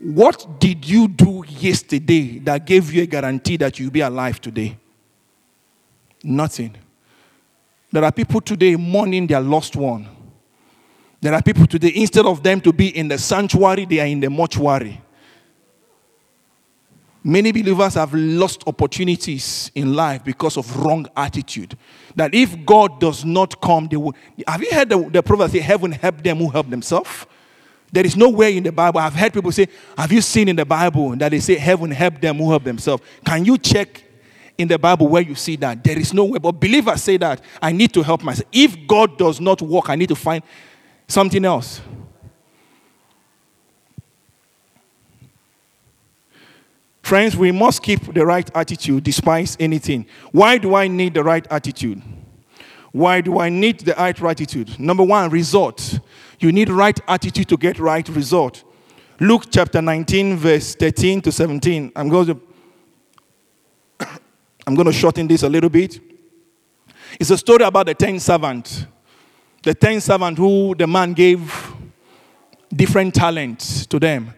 What did you do yesterday that gave you a guarantee that you'll be alive today? Nothing. There are people today mourning their lost one. There are people today, instead of them to be in the sanctuary, they are in the mortuary. Many believers have lost opportunities in life because of wrong attitude. That if God does not come, they will. Have you heard the, the prophet say, Heaven help them who help themselves? There is nowhere in the Bible. I've heard people say, Have you seen in the Bible that they say, Heaven help them who help themselves? Can you check in the Bible where you see that? There is nowhere. But believers say that I need to help myself. If God does not work, I need to find something else. Friends, we must keep the right attitude despite anything. Why do I need the right attitude? Why do I need the right attitude? Number one, result. You need right attitude to get right result. Luke chapter 19, verse 13 to 17. I'm going to I'm going to shorten this a little bit. It's a story about the ten servant. The ten servant who the man gave different talents to them.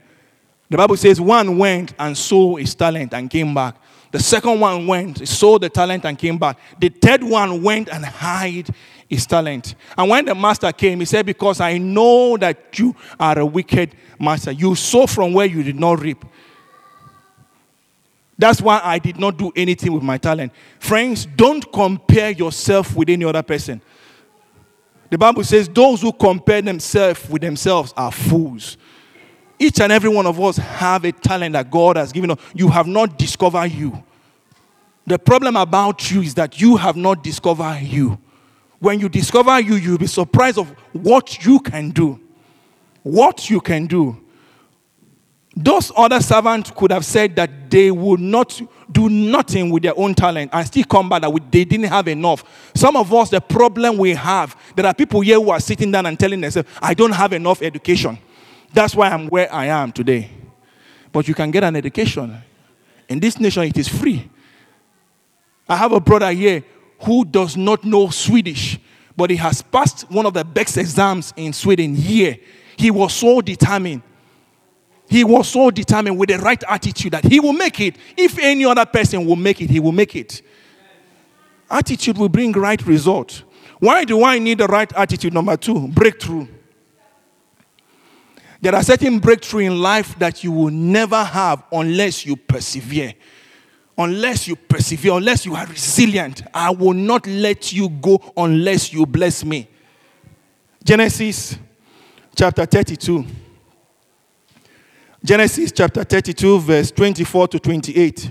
The Bible says one went and sold his talent and came back. The second one went, sold the talent and came back. The third one went and hid his talent. And when the master came, he said, Because I know that you are a wicked master. You sow from where you did not reap. That's why I did not do anything with my talent. Friends, don't compare yourself with any other person. The Bible says those who compare themselves with themselves are fools. Each and every one of us have a talent that God has given us. You have not discovered you. The problem about you is that you have not discovered you. When you discover you, you'll be surprised of what you can do. What you can do. Those other servants could have said that they would not do nothing with their own talent and still come back that they didn't have enough. Some of us, the problem we have, there are people here who are sitting down and telling themselves, I don't have enough education. That's why I'm where I am today. But you can get an education. In this nation, it is free. I have a brother here who does not know Swedish, but he has passed one of the best exams in Sweden here. He was so determined. He was so determined with the right attitude that he will make it. If any other person will make it, he will make it. Attitude will bring right result. Why do I need the right attitude? Number two, breakthrough. There are certain breakthrough in life that you will never have unless you persevere. Unless you persevere, unless you are resilient, I will not let you go unless you bless me. Genesis chapter 32. Genesis chapter 32, verse 24 to 28.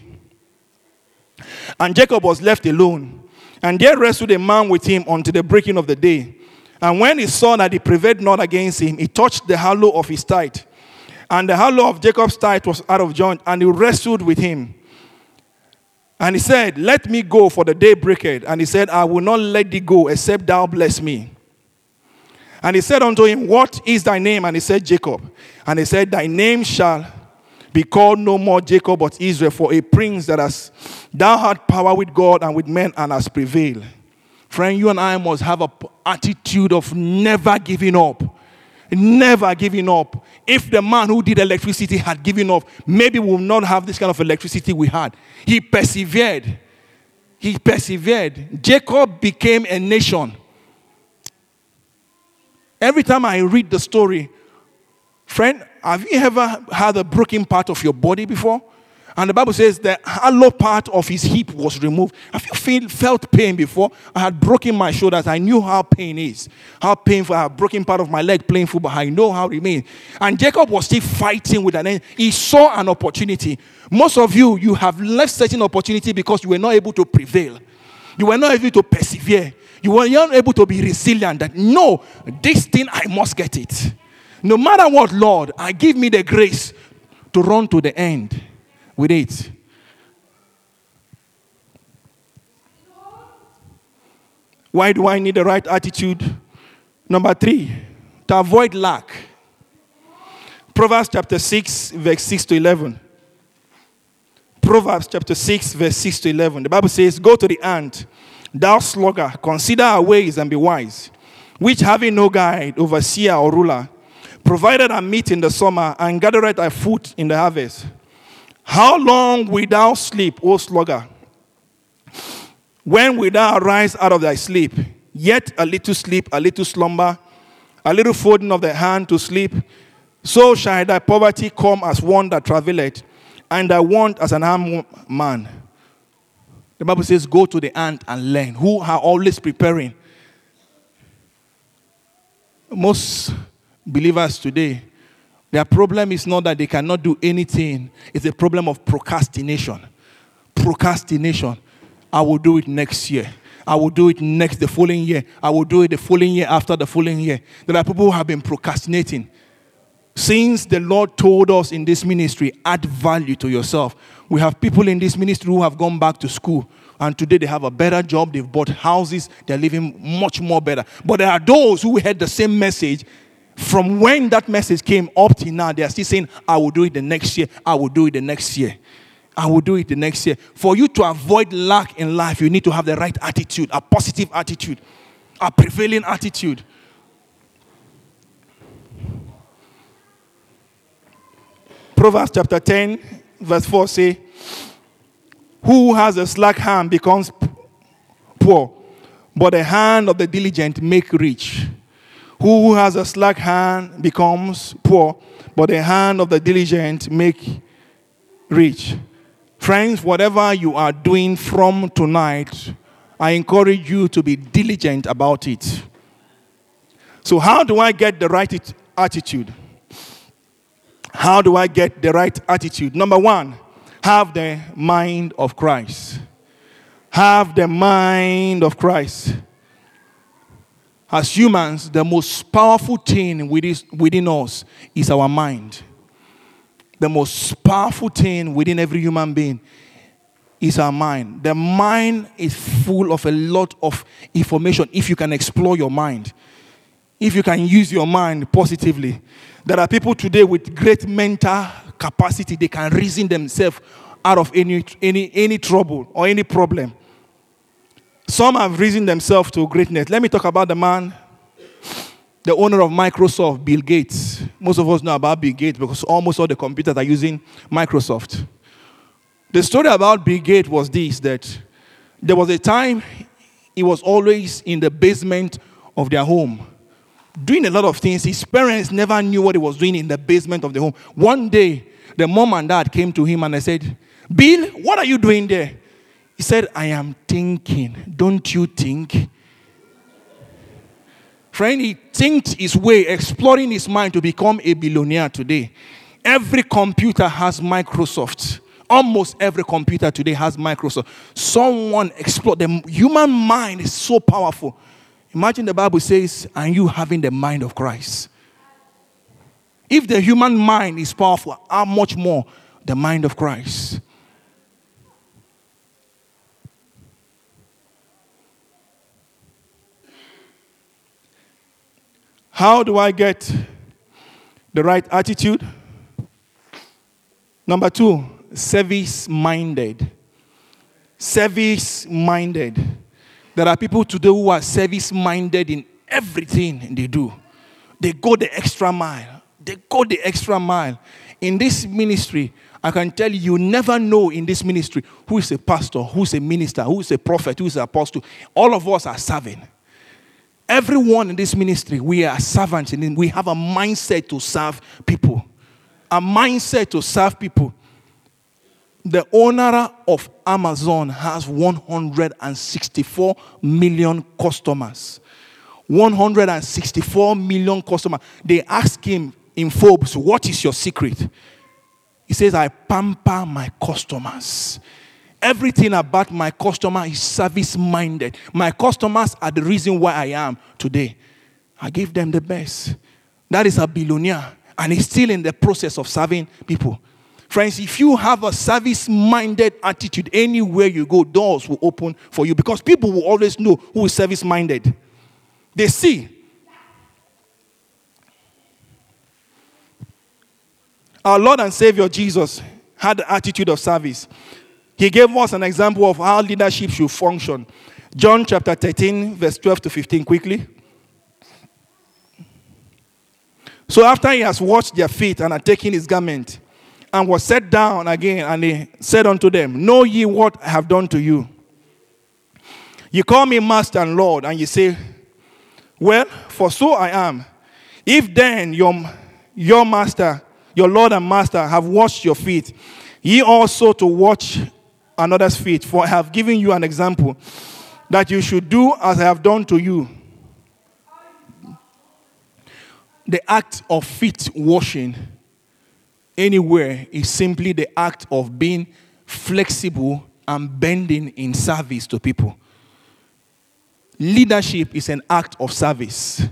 And Jacob was left alone, and there wrestled a man with him until the breaking of the day. And when he saw that he prevailed not against him, he touched the hollow of his thigh. And the hollow of Jacob's thigh was out of joint, and he wrestled with him. And he said, Let me go, for the day breaketh. And he said, I will not let thee go, except thou bless me. And he said unto him, What is thy name? And he said, Jacob. And he said, Thy name shall be called no more Jacob, but Israel, for a prince that has thou had power with God and with men and has prevailed. Friend, you and I must have an attitude of never giving up. Never giving up. If the man who did electricity had given up, maybe we would not have this kind of electricity we had. He persevered. He persevered. Jacob became a nation. Every time I read the story, friend, have you ever had a broken part of your body before? And the Bible says the hollow part of his hip was removed. Have you feel, felt pain before? I had broken my shoulders. I knew how pain is. How painful. I had broken part of my leg playing football. I know how it means. And Jacob was still fighting with an end. He saw an opportunity. Most of you, you have left certain opportunity because you were not able to prevail. You were not able to persevere. You were not able to be resilient. That no, this thing I must get it. No matter what, Lord, I give me the grace to run to the end with it. Why do I need the right attitude? Number three, to avoid lack. Proverbs chapter 6, verse 6 to 11. Proverbs chapter 6, verse 6 to 11. The Bible says, Go to the ant, thou sluggard, consider our ways and be wise, which having no guide, overseer, or ruler, provided a meat in the summer and gathereth thy food in the harvest. How long wilt thou sleep, O sluggard? When wilt thou arise out of thy sleep? Yet a little sleep, a little slumber, a little folding of the hand to sleep. So shall thy poverty come as one that travelleth, and thy want as an armed man. The Bible says, Go to the ant and learn, who are always preparing. Most believers today, their problem is not that they cannot do anything, it's a problem of procrastination. Procrastination. I will do it next year. I will do it next the following year. I will do it the following year after the following year. There are people who have been procrastinating. Since the Lord told us in this ministry, add value to yourself. We have people in this ministry who have gone back to school and today they have a better job, they've bought houses, they're living much more better. But there are those who heard the same message from when that message came up till now, they are still saying, I will do it the next year, I will do it the next year. I will do it the next year. For you to avoid lack in life, you need to have the right attitude, a positive attitude, a prevailing attitude. Proverbs chapter 10, verse 4 say, Who has a slack hand becomes poor, but the hand of the diligent make rich. Who has a slack hand becomes poor, but the hand of the diligent make rich. Friends, whatever you are doing from tonight, I encourage you to be diligent about it. So, how do I get the right attitude? How do I get the right attitude? Number one, have the mind of Christ. Have the mind of Christ. As humans, the most powerful thing within within us is our mind. The most powerful thing within every human being is our mind. The mind is full of a lot of information if you can explore your mind if you can use your mind positively. There are people today with great mental capacity, they can reason themselves out of any, any, any trouble or any problem. Some have risen themselves to greatness. Let me talk about the man, the owner of Microsoft, Bill Gates. Most of us know about Bill Gates because almost all the computers are using Microsoft. The story about Bill Gates was this that there was a time he was always in the basement of their home doing a lot of things. His parents never knew what he was doing in the basement of the home. One day, the mom and dad came to him and they said, Bill, what are you doing there? He said, I am thinking. Don't you think? Friend, he thinked his way, exploring his mind to become a billionaire today. Every computer has Microsoft. Almost every computer today has Microsoft. Someone explored the human mind is so powerful. Imagine the Bible says, and you having the mind of Christ. If the human mind is powerful, how much more the mind of Christ? How do I get the right attitude? Number two, service minded. Service minded. There are people today who are service minded in everything they do. They go the extra mile. They go the extra mile. In this ministry, I can tell you, you never know in this ministry who is a pastor, who is a minister, who is a prophet, who is an apostle. All of us are serving. Everyone in this ministry, we are servants and we have a mindset to serve people. A mindset to serve people. The owner of Amazon has 164 million customers. 164 million customers. They ask him in Forbes, What is your secret? He says, I pamper my customers. Everything about my customer is service minded. My customers are the reason why I am today. I give them the best. That is a billionaire, and he's still in the process of serving people. Friends, if you have a service minded attitude, anywhere you go, doors will open for you because people will always know who is service minded. They see. Our Lord and Savior Jesus had the attitude of service. He gave us an example of how leadership should function. John chapter 13, verse 12 to 15, quickly. So after he has washed their feet and had taken his garment, and was set down again, and he said unto them, Know ye what I have done to you? You call me Master and Lord, and you say, Well, for so I am. If then your, your master, your Lord and Master, have washed your feet, ye also to wash another's feet. For I have given you an example that you should do as I have done to you. The act of feet washing anywhere is simply the act of being flexible and bending in service to people. Leadership is an act of service.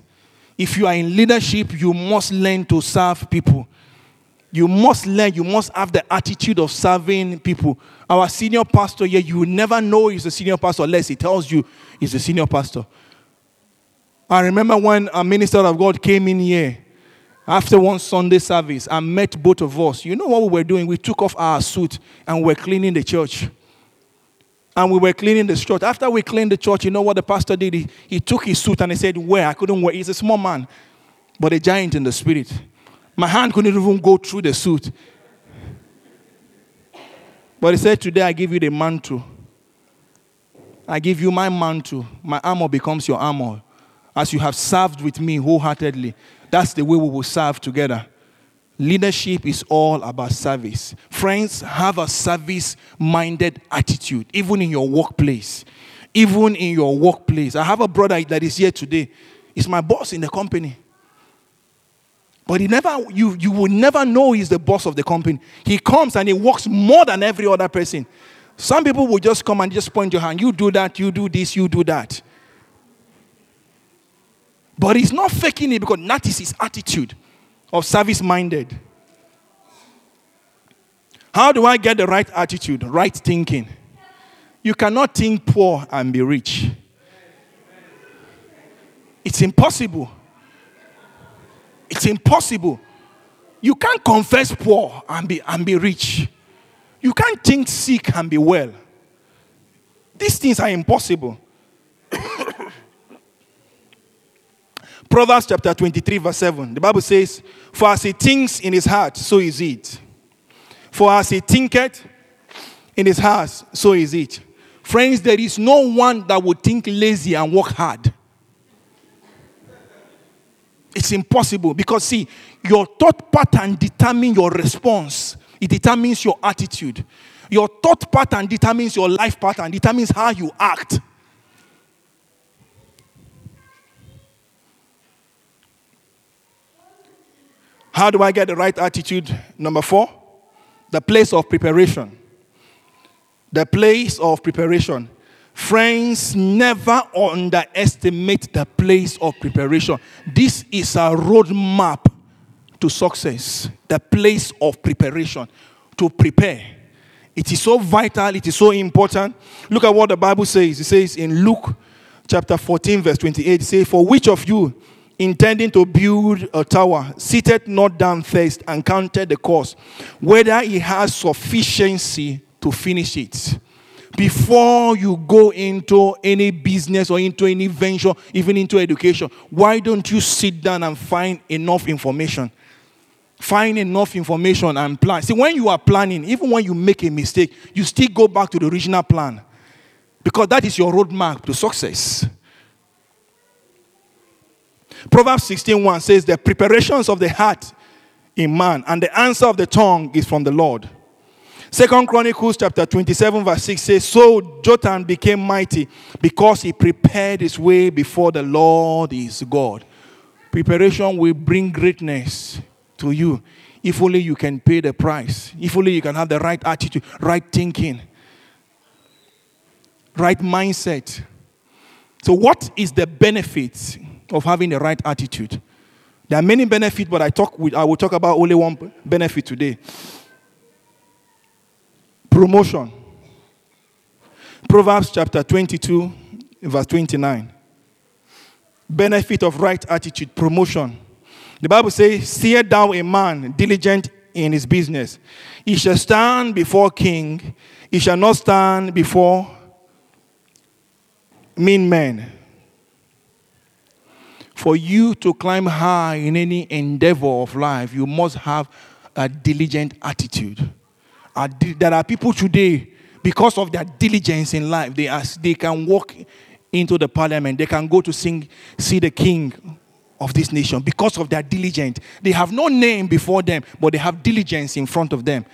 If you are in leadership, you must learn to serve people. You must learn, you must have the attitude of serving people. Our senior pastor here, you will never know he's a senior pastor unless he tells you he's a senior pastor. I remember when a minister of God came in here after one Sunday service and met both of us. You know what we were doing? We took off our suit and we were cleaning the church. And we were cleaning the church. After we cleaned the church, you know what the pastor did? He, he took his suit and he said, Where? I couldn't wear. He's a small man, but a giant in the spirit. My hand couldn't even go through the suit. But he said, Today I give you the mantle. I give you my mantle. My armor becomes your armor. As you have served with me wholeheartedly, that's the way we will serve together. Leadership is all about service. Friends, have a service minded attitude, even in your workplace. Even in your workplace. I have a brother that is here today. He's my boss in the company. But he never, you, you will never know he's the boss of the company. He comes and he works more than every other person. Some people will just come and just point your hand. You do that, you do this, you do that. But he's not faking it because that is his attitude of service minded. How do I get the right attitude, right thinking? You cannot think poor and be rich. It's impossible. It's impossible. You can't confess poor and be, and be rich. You can't think sick and be well. These things are impossible. Proverbs chapter 23, verse 7. The Bible says, For as he thinks in his heart, so is it. For as he thinketh in his heart, so is it. Friends, there is no one that would think lazy and work hard. It's impossible because, see, your thought pattern determines your response, it determines your attitude. Your thought pattern determines your life pattern, determines how you act. How do I get the right attitude? Number four, the place of preparation. The place of preparation. Friends, never underestimate the place of preparation. This is a roadmap to success. The place of preparation. To prepare. It is so vital, it is so important. Look at what the Bible says. It says in Luke chapter 14, verse 28, it says, For which of you intending to build a tower, seated not down first and counted the cost, whether he has sufficiency to finish it. Before you go into any business or into any venture, even into education, why don't you sit down and find enough information? Find enough information and plan. See, when you are planning, even when you make a mistake, you still go back to the original plan because that is your roadmap to success. Proverbs 16:1 says, The preparations of the heart in man, and the answer of the tongue is from the Lord. Second Chronicles chapter 27, verse 6 says, So Jotham became mighty because he prepared his way before the Lord his God. Preparation will bring greatness to you if only you can pay the price, if only you can have the right attitude, right thinking, right mindset. So, what is the benefit of having the right attitude? There are many benefits, but I talk with, I will talk about only one benefit today. Promotion. Proverbs chapter 22, verse 29. Benefit of right attitude, promotion. The Bible says, Seer thou a man diligent in his business. He shall stand before king, he shall not stand before mean men. For you to climb high in any endeavor of life, you must have a diligent attitude. A di- There are people today, because of their diligence in life, they, are, they can walk into the parliament, they can go to sing, see the king of this nation because of their diligence. They have no name before them, but they have diligence in front of them.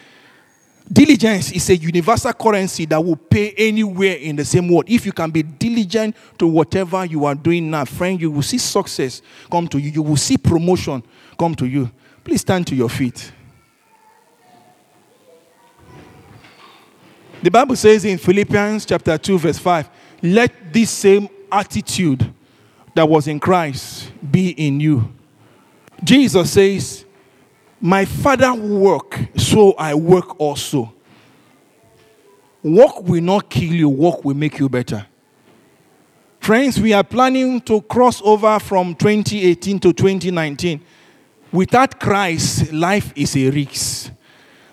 Diligence is a universal currency that will pay anywhere in the same world. If you can be diligent to whatever you are doing now, friend, you will see success come to you. You will see promotion come to you. Please stand to your feet. The Bible says in Philippians chapter 2, verse 5, let this same attitude that was in Christ be in you. Jesus says, My Father work, so I work also. Work will not kill you, work will make you better. Friends, we are planning to cross over from 2018 to 2019. Without Christ, life is a risk.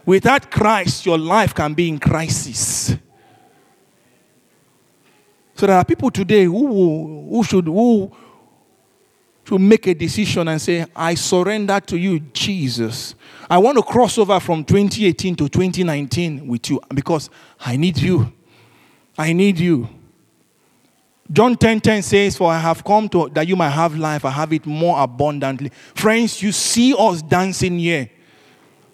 Without Christ, your life can be in crisis. So there are people today who, who should who should make a decision and say, I surrender to you, Jesus. I want to cross over from 2018 to 2019 with you because I need you. I need you. John 10 10 says, For I have come to that you might have life, I have it more abundantly. Friends, you see us dancing here.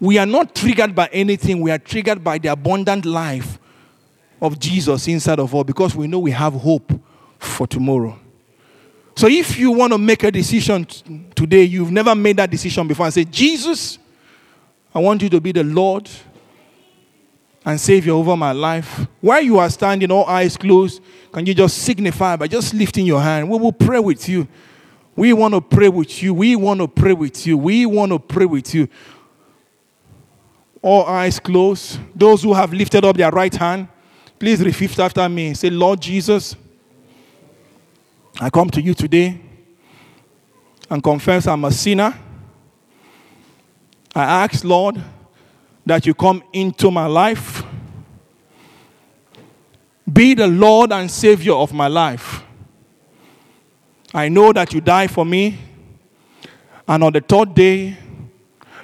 We are not triggered by anything, we are triggered by the abundant life of Jesus inside of us because we know we have hope for tomorrow. So if you want to make a decision today, you've never made that decision before, and say, Jesus, I want you to be the Lord and Savior over my life. While you are standing, all eyes closed, can you just signify by just lifting your hand? We will pray with you. We want to pray with you. We want to pray with you. We want to pray with you. All eyes closed. Those who have lifted up their right hand, please repeat after me. Say, Lord Jesus, I come to you today and confess I'm a sinner. I ask, Lord, that you come into my life. Be the Lord and Savior of my life. I know that you died for me, and on the third day,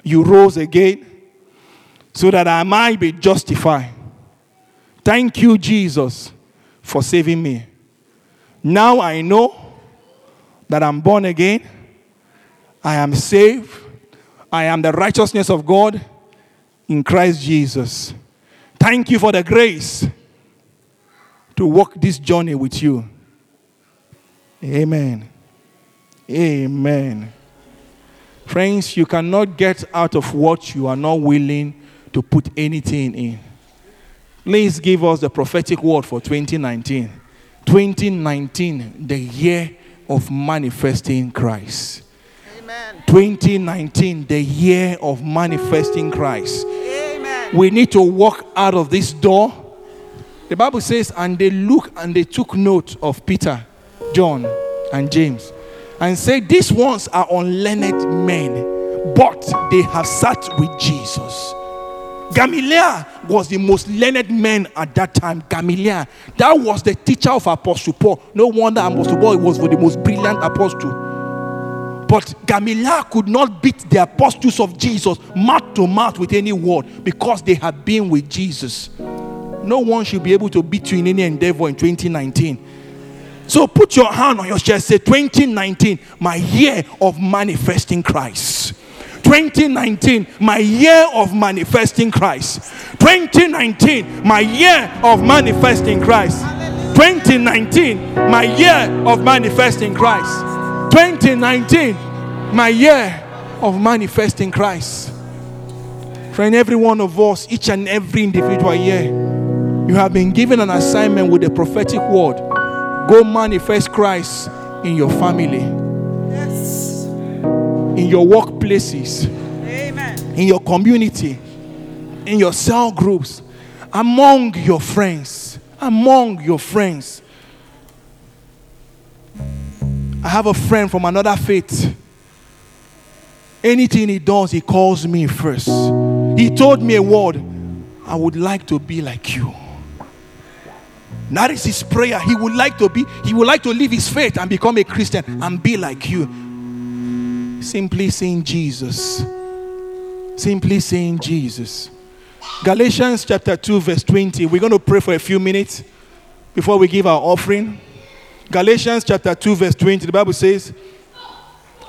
you rose again so that I might be justified. Thank you, Jesus, for saving me. Now I know that I'm born again, I am saved, I am the righteousness of God in Christ Jesus. Thank you for the grace to walk this journey with you. Amen. Amen. Friends, you cannot get out of what you are not willing to put anything in. Please give us the prophetic word for 2019. 2019, the year of manifesting Christ. Amen. 2019, the year of manifesting Christ. Amen. We need to walk out of this door. The Bible says, and they look and they took note of Peter, John, and James, and said, These ones are unlearned men, but they have sat with Jesus. Gamaliel was the most learned man at that time. Gamaliel, that was the teacher of Apostle Paul. No wonder Apostle Paul was the most brilliant apostle. But Gamaliel could not beat the apostles of Jesus mouth to mouth with any word because they had been with Jesus. No one should be able to beat you in any endeavor in 2019. So put your hand on your chest, say 2019, my year of manifesting Christ. 2019, my year of manifesting Christ. 2019, my year of manifesting Christ. 2019, my year of manifesting Christ. 2019, my year of manifesting Christ. Friend, every one of us, each and every individual here, you have been given an assignment with the prophetic word. Go manifest Christ in your family. In your workplaces, Amen. in your community, in your cell groups. among your friends. Among your friends. I have a friend from another faith. Anything he does, he calls me first. He told me a word I would like to be like you. That is his prayer. He would like to be, he would like to leave his faith and become a Christian and be like you. Simply saying Jesus. Simply saying Jesus. Galatians chapter 2, verse 20. We're going to pray for a few minutes before we give our offering. Galatians chapter 2, verse 20. The Bible says,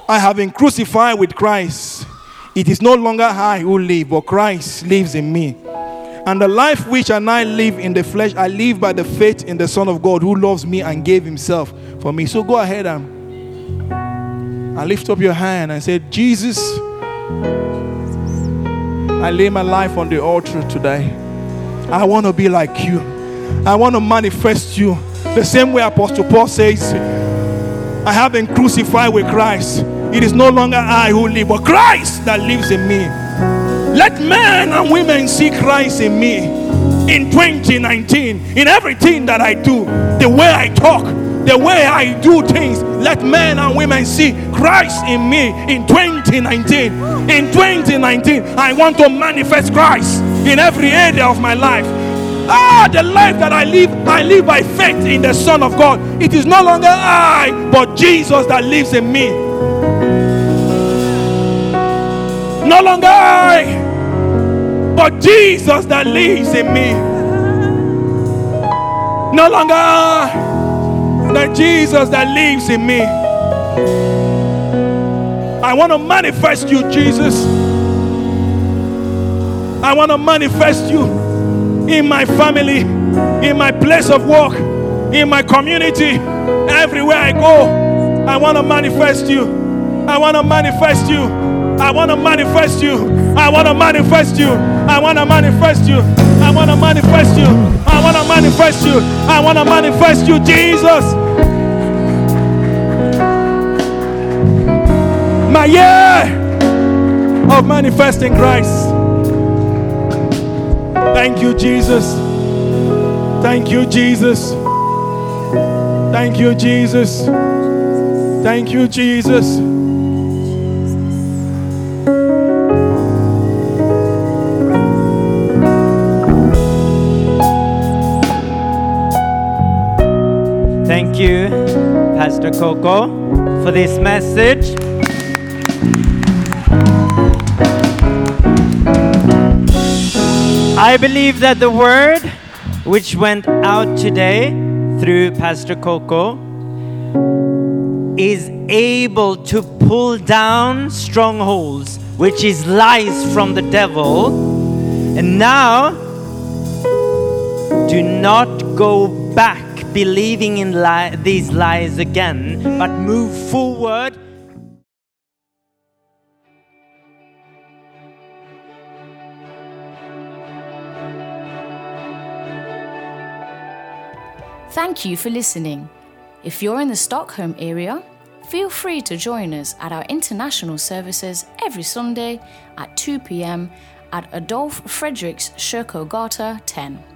I have been crucified with Christ. It is no longer I who live, but Christ lives in me. And the life which I now live in the flesh, I live by the faith in the Son of God who loves me and gave himself for me. So go ahead and, and lift up your hand and say, Jesus, I lay my life on the altar today. I want to be like you. I want to manifest you. The same way Apostle Paul says, I have been crucified with Christ. It is no longer I who live, but Christ that lives in me. Let men and women see Christ in me in 2019, in everything that I do, the way I talk, the way I do things. Let men and women see Christ in me in 2019. In 2019, I want to manifest Christ in every area of my life. Ah, the life that I live, I live by faith in the Son of God. It is no longer I, but Jesus that lives in me. No longer I, but Jesus that lives in me. No longer I, but Jesus that lives in me. I want to manifest you, Jesus. I want to manifest you in my family, in my place of work, in my community, everywhere I go. I want to manifest you. I want to manifest you. I want to manifest you. I want to manifest you. I want to manifest you. I want to manifest you. I want to manifest you. I want to manifest you, Jesus. My year of manifesting Christ. Thank you, Jesus. Thank you, Jesus. Thank you, Jesus. Thank you, Jesus. Thank you, Pastor Coco, for this message. I believe that the word which went out today through Pastor Coco is able to pull down strongholds, which is lies from the devil. And now, do not go back believing in li- these lies again, but move forward. Thank you for listening. If you're in the Stockholm area, feel free to join us at our international services every Sunday at 2 pm at Adolf Fredriks Kyrkogata 10.